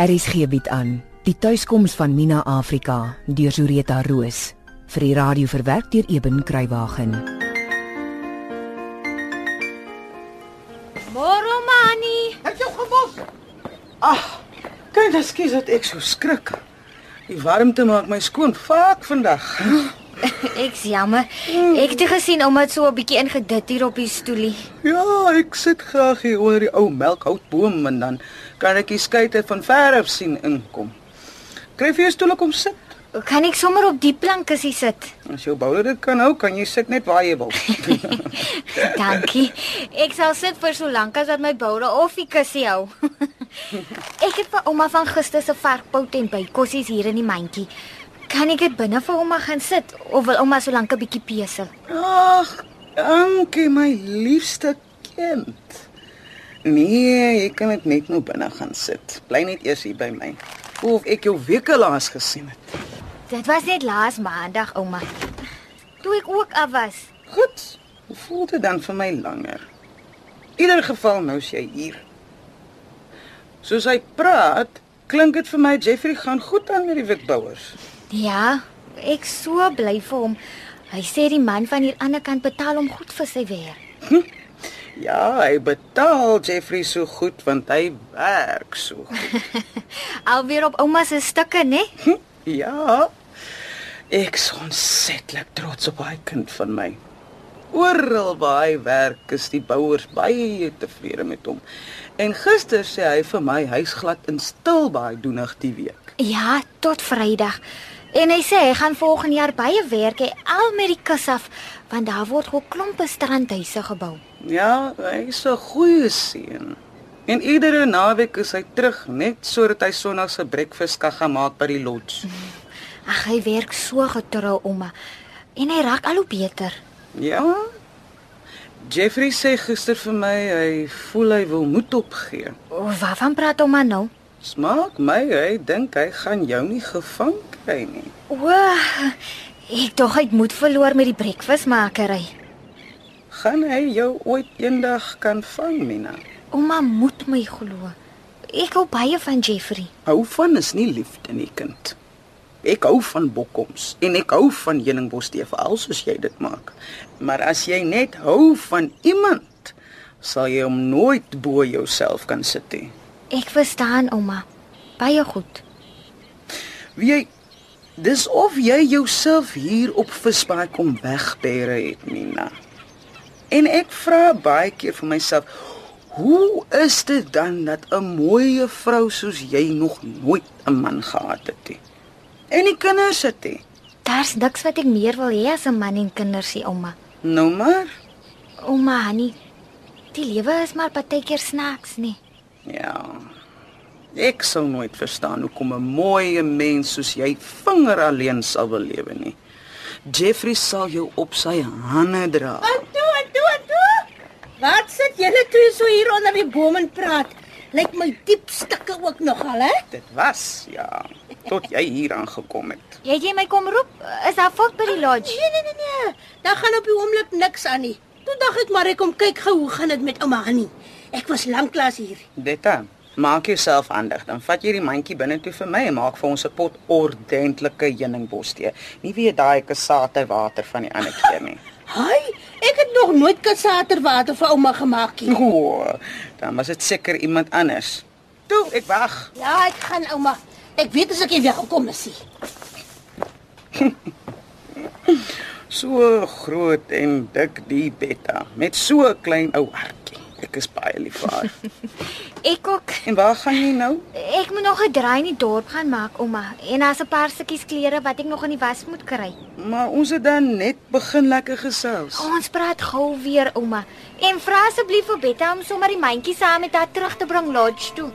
RSG bied aan Die tuiskoms van Mina Afrika deur Zureta Roos vir die radio verwerk deur Eben Kruiwagen. Môre Mani. Het jou gebos? Ag, kyk, ekskuus dat ek so skrik. Die warmte maak my skoon vaak vandag. Ek's jammer. Ek het gesien ouma het so 'n bietjie ingedit hier op die stoelie. Ja, ek sit graag hier onder die ou melkhoutboom en dan kan ek die skeite van ver af sien inkom. Kry vir jou stoel om sit. Kan ek sommer op die plankie sit? As jou bouler dit kan hou, kan jy sit net waar jy wil. Dankie. Ek sal sit vir so lank as wat my boure of die kussie hou. ek het vir ouma van gister se varkpout en bykossies hier in die mandjie. Kan ek dit binne vir ouma gaan sit of wil ouma so lank 'n bietjie pesel? Ag, dankie my liefste kind. Nee, jy kan dit net nou binne gaan sit. Bly net eers hier by my. Of ek jou weke laas gesien het. Dit was net laas maandag ouma. Toe ek ook af was. Goed. Hoe voel dit dan vir my langer? In ieder geval nou is jy hier. Soos hy praat, klink dit vir my Jeffrey gaan goed aan met die witbouers. Ja, ek so bly vir hom. Hy sê die man van hier ander kant betaal hom goed vir sy werk. Ja, hy betaal Jeffrey so goed want hy werk so goed. Alweer op ouma se stukke, né? Ja. Ek is ontsetlik trots op hy kind van my. Oral waar hy werk, is die bouers baie tevrede met hom. En gister sê hy vir my hy's glad in stil baie doenig die week. Ja, tot Vrydag. En hy sê hy gaan volgende jaar baie werk hê al met die kus af, want daar word gou klompe strandhuise gebou. Ja, hy's 'n goeie seun. En iedere naweek is hy terug net sodat hy Sondag se breakfast kan gaan maak by die lodge. Ag, hy werk so getrou, ouma. En hy raak al hoe beter. Ja. Jeffrey sê gister vir my hy voel hy wil moed opgee. O, waarvan praat ouma nou? Smaak my, hy dink hy gaan jou nie gevang kry nie. O, ek dog hy het moed verloor met die breakfastmakery. Gaan hy jou ooit eendag kan vang, Mina? Ouma moet my glo. Ek hou baie van Jeffrey. Hou van is nie liefde nie, kind. Ek hou van bokkoms en ek hou van heuningbosstee veral soos jy dit maak. Maar as jy net hou van iemand, sal jy hom nooit bo jouself kan sit nie. Ek verstaan ouma. Baie goed. Wie jy dis of jy jouself hier op visbaai kom wegbere het, Mina. En ek vra baie keer vir myself, hoe is dit dan dat 'n mooi vrou soos jy nog nooit 'n man gehad het nie? En die kinders het nie. Daar's niks wat ek meer wil hê as 'n man en kinders, sê ouma. Nou maar. Ouma, Hanni, die lewe is maar partykeer snaaks, nee. Ja. Ek sou nooit verstaan hoekom 'n mooi mens soos jy vinger alleen sal wil lewe nie. Jeffrey sal jou op sy hande dra. Toe. Wat sit julle twee so hier onder die boom en praat? Lyk my diep stikke ook nogal, hè? Dit was ja, tot jy hier aangekom het. Jy het jy my kom roep? Is daar volk by die lodge? Nee, nee, nee, nee. Daar gaan op die oomblik niks aan nie. Toe dink ek maar ek kom kyk gou hoe gaan dit met ouma Hanni. Ek was lanklaas hier. Detta, maak jouself handig. Dan vat jy die mandjie binne toe vir my en maak vir ons 'n pot ordentlike heuningbosstee. Nie weer daai kasate water van die ander keer nie. Haai, ek het nog nooit kassaterwater vir ouma gemaak nie. O, dan was dit seker iemand anders. Toe, ek wag. Ja, ek gaan ouma. Ek weet as ek hier welkom is. So groot en dik die Betta met so klein ou hartjie. Ek is baie lief vir haar. Ek ook. en waar gaan jy nou? Ek moet nog 'n draai in die dorp gaan maak, ouma. En daar's 'n paar stukkies klere wat ek nog in die was moet kry. Maar ons het dan net begin lekker gesels. Ons praat gou weer, ouma. En vra asseblief vir Betta om sommer die mandjie saam met haar terug te bring lodge toe.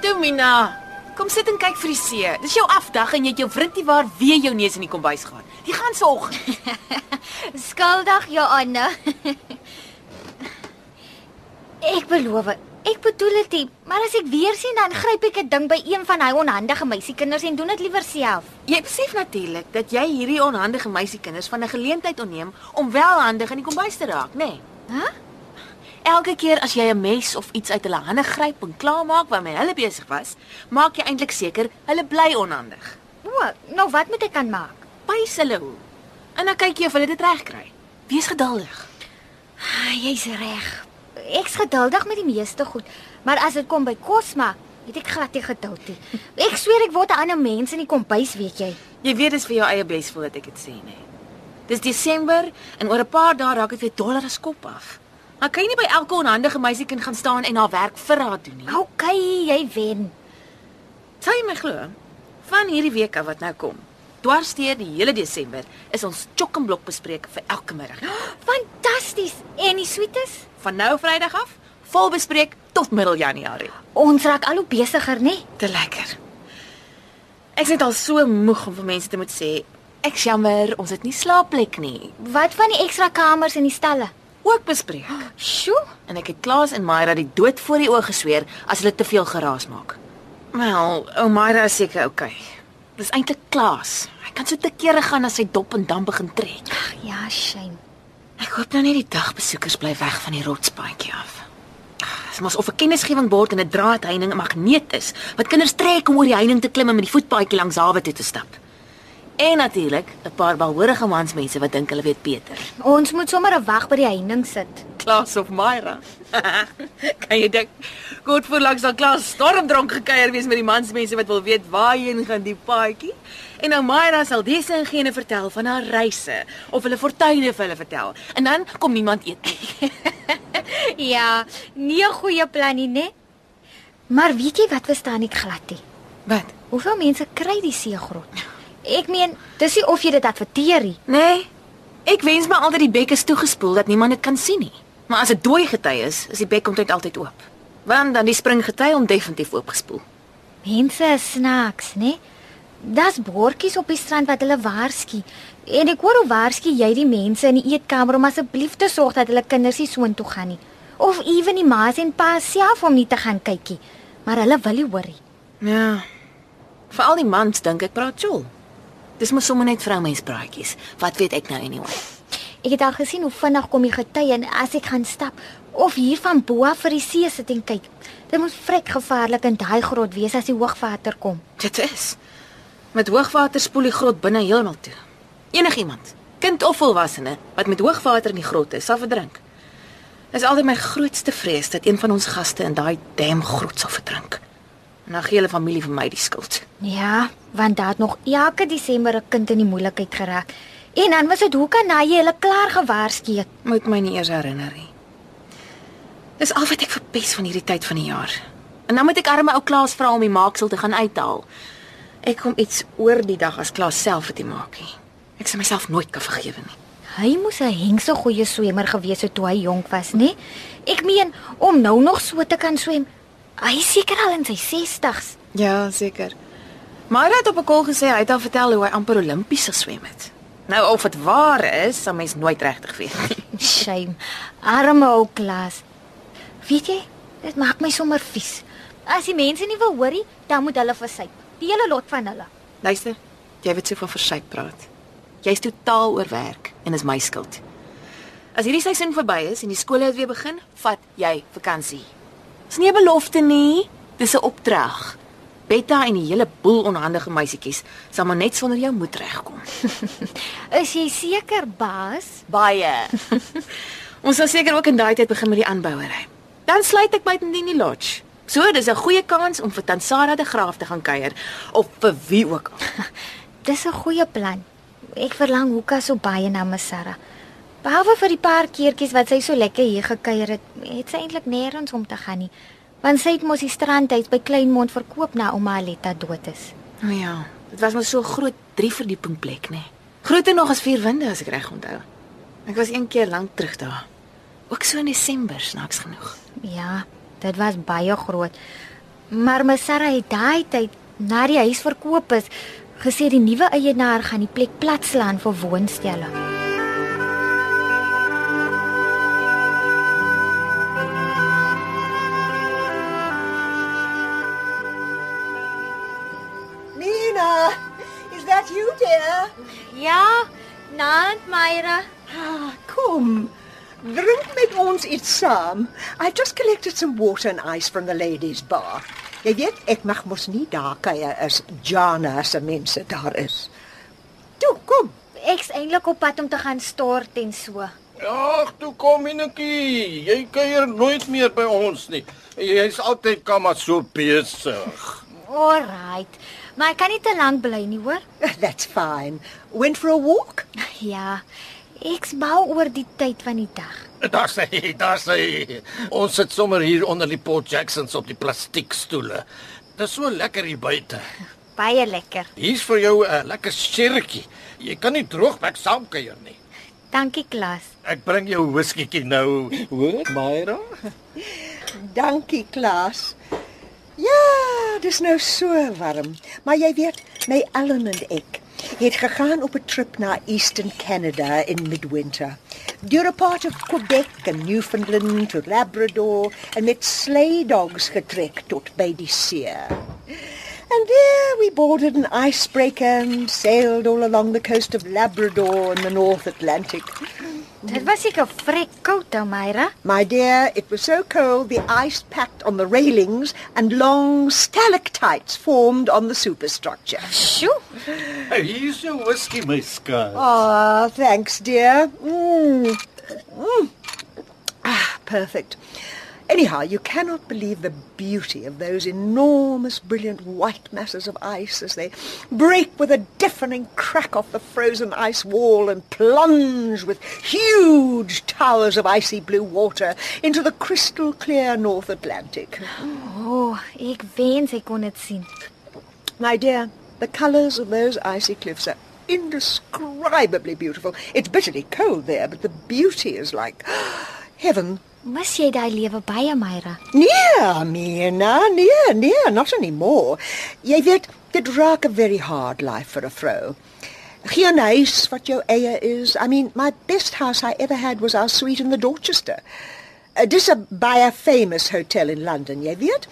Toe Mina, kom sit en kyk vir die see. Dis jou afdag en jy het jou writtie waar weer jou neus in die kombuis gehad. Die gaan se oggend. Skuldig, ja Anna. ek beloof, Ek bedoel dit, maar as ek weer sien dan gryp ek 'n ding by een van hy onhandige meisiekinders en doen dit liewer self. Jy besef natuurlik dat jy hierdie onhandige meisiekinders van 'n geleentheid onneem om wel handig in die kombuis te raak, nê? Nee. Hæ? Elke keer as jy 'n mes of iets uit hulle hande gryp en klaarmaak waarmee hulle besig was, maak jy eintlik seker hulle bly onhandig. O, nou wat moet ek aan maak? Wys hulle hoe. En dan kyk jy of hulle dit reg kry. Wees geduldig. Ah, Jy's reg. Ek's geduldig met die meeste goed, maar as dit kom by kos maak, het ek glad nie geduld nie. Ek sweer ek word 'n ander mens in die kombuis, weet jy. Jy weet dis vir jou eie beswil dat ek dit sê, nê. Dis Desember en oor 'n paar dae raak dit weer dollar as kop af. Maar kan jy nie by elke onhandige meisiekind gaan staan en haar werk vir haar doen nie? OK, jy wen. Sal jy my glo? Van hierdie week af wat nou kom, dwarsteer die hele Desember, is ons chokkenblok bespreek vir elke middag. Fantasties. En die sweetes? Van nou Vrydag af, vol bespreek tot middel Januarie. Ons raak al hoe besigger, nê? Te lekker. Ek's net al so moeg om vir mense te moet sê, ek jammer, ons het nie slaapplek nie. Wat van die ekstra kamers in die stalle? Ook bespreek. Sjoe. En ek het Klaas en Myra die dood voor die oë gesweer as hulle te veel geraas maak. Wel, ou Myra is seker oukei. Okay. Dis eintlik Klaas. Hy kan so te kere gaan as hy dop en dan begin trek. Ag ja, shame. Ek hoop nou net die dagbesoekers bly weg van die rotspaadjie af. Dit mos of 'n kennisgewing bord en 'n draadheining 'n magneet is wat kinders trek om oor die heining te klim en met die voetpaadjie langs hawe toe te stap. En natuurlik 'n paar balhoorige mansmense wat dink hulle weet beter. Ons moet sommer 'n wag by die heining sit. Klaas of Myra. kan jy dink kort voor langs dan Klaas stormdronk gekuier wees met die mansmense wat wil weet waarheen gaan die paadjie? En nou Myra sal dese en gene vertel van haar reise of hulle fortuine vir hulle vertel. En dan kom niemand eet nie. Ja, nie 'n goeie plan nie, né? Maar weet jy wat verstaan ek glad nie? Wat? Hoeveel mense kry die seegrot? Ek meen, dis nie of jy dit adverteer nie. Nee. Ek wens my altyd die bek is toegespoel dat niemand dit kan sien nie. Maar as dit dooi gety is, is die bek omtrent altyd oop. Want dan die spring gety om definitief oopgespoel. Mense is snaaks, né? Das bordjies op die strand wat hulle waarsku. En ek hoor hoe waarsku jy die mense in die eetkamer om asseblief te sorg dat hulle kinders nie soontoe gaan nie. Of ewen die ma's en pa's self om nie te gaan kykie. Maar hulle wil nie hoor nie. Ja. Vir al die mans dink ek praat jol. Dis mos sommer net vroumenspraatjies. Wat weet ek nou anyway? Ek het al gesien hoe vinnig kom die gety en as ek gaan stap of hier van bo af vir die see sit en kyk. Dit moet vrek gevaarlik in daai grot wees as die hoogwater kom. Dit is. Met hoogwater spoel die grot binne heeltemal toe. Enigiemand, kind of volwassene wat met hoogwater in die grot is, sal verdrink. Dis altyd my grootste vrees dat een van ons gaste in daai dam grot sal verdrink. En dan gee hulle familie vir my die skuld. Ja, want daar het nog elke Desember 'n kind in die moeilikheid geraak. En dan was dit hoe kan hy hulle klaar gewaarsku het. Moet my nie eers herinner nie. Dis al wat ek verpes van hierdie tyd van die jaar. En dan moet ek arme ou Klaas vra om die maaksel te gaan uithaal. Ek kom iets oor die dag as Klaas self dit maak nie. Ek sal myself nooit kan vergewe nie. Hy moes 'n hengse goeie swemmer gewees het toe hy jonk was, nê? Ek meen om nou nog so te kan swem. Hy is seker al in sy 60's. Ja, seker. Maar hy het op 'n kol gesê hy het al vertel hoe hy amper Olimpies geswem het. Nou of dit waar is, sal mens nooit regtig weet nie. Shame. Arme ou Klaas. Weet jy, dit maak my sommer vies. As die mense nie wil hoor nie, dan moet hulle versyp. Die hele lot van hulle. Luister, jy weet so van versyp praat. Jy's totaal oorwerk en is my skuld. As hierdie seisoen verby is en die skole het weer begin, vat jy vakansie. Dis nie 'n belofte nie, dis 'n opdrag. Betta en die hele boel onhandige meisietjies sal maar net sonder jou moet regkom. Is jy seker, baas? Baie. Ons sal seker ook in daai tyd begin met die aanbouery. Dan sluit ek by in die lodge. So, dis 'n goeie kans om vir Tansara de Graaf te gaan kuier of vir wie ook al. Dis 'n goeie plan. Ek verlang Hoeka so baie na Masara. Behalwe vir die paar keertjies wat sy so lekker hier gekuier het, het sy eintlik nêrens om te gaan nie. Want sy het mos die strandhuis by Kleinmond verkoop na ouma Aletta dood is. O oh ja, dit was mos so 'n groot drie verdieping plek, nê. Nee. Groter nog as vier winde as ek reg onthou. Ek was een keer lank terug daar. Ook so in Desember, snaaks genoeg. Ja, dit was baie groot. Maar Masara het daai tyd na die huis verkoop is, gesê die nuwe eienaar gaan die plek platslaan vir woonstelle. Ja, Nant Myra. Ah, kom. Drink met ons iets saam. I've just collected some water and ice from the ladies' bar. Jy weet, ek mag mos nie daar kuier as Jana se mense daar is. Toe, kom. Ek's eintlik op pad om te gaan stort en so. Ag, toe kom Minetjie. Jy kuier nooit meer by ons nie. Jy's altyd kamma so besig. Alright. Maar ek kan nie te lank bly nie, hoor? That's fine. Went for a walk? Ja. Ek's bou oor die tyd van die dag. Daar sê, daar sê. Ons sit sommer hier onder die Port Jacksons op die plastiekstoele. Dit is so lekker hier buite. Baie lekker. Hier's vir jou 'n lekker sjertjie. Jy kan nie droogbek saamkuier nie. Dankie, Klas. Ek bring jou whiskietjie nou, hoor, Myra? Dankie, Klaas. Ja, dis nou so warm. Maar jy weet, my Ellen en ek het gegaan op 'n trip na Eastern Canada in midwinter. Deur 'n part of Quebec en Newfoundland to Labrador en met sleigh dogs getrek tot by die see. And there we boarded an icebreaker and sailed all along the coast of Labrador in the North Atlantic. Dit was seker vrek koud, ou Myra. My dear, it was so cold the ice packed on the railings and long stalactites formed on the superstructure. Sjoe. Hier's your whisky, my skat. Ah, thanks, dear. Mm. Mm. Ah, perfect. Anyhow, you cannot believe the beauty of those enormous, brilliant white masses of ice as they break with a deafening crack off the frozen ice wall and plunge with huge towers of icy blue water into the crystal clear North Atlantic. Oh, ek wens ek kon dit sien. My dear, the colors of those icy cliffs are indescribably beautiful. It's bitterly cold there, but the beauty is like heaven. Mis jy daai lewe baie, Myra? Nee, Mina, nee, nee, not anymore. Jy weet, dit raak 'n very hard life for a vrou. Geen huis wat jou eie is. I mean, my best house I ever had was our suite in the Dorchester. Uh, dis 'n baie famous hotel in London, jy weet.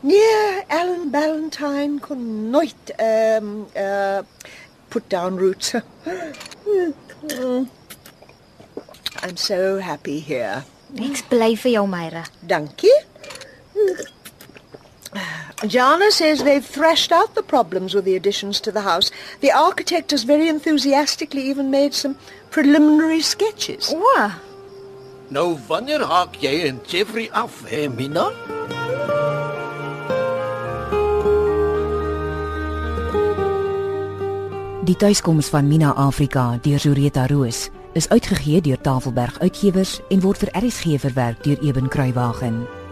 Nee, Alan Ballantyne kon nooit ehm um, uh put down roots. I'm so happy here. Ek's bly vir jou, Myra. Dankie. Jana says they've thrashed out the problems with the additions to the house. The architect has very enthusiastically even made some preliminary sketches. O, Nou wanneer haak jy en Jeffrey af, hè, Mina? Die tuiskoms van Mina Afrika deur Zureta Roos is uitgegee deur Tafelberg Uitgewers en word vir RSG verwerk deur Eben Kruiwagen.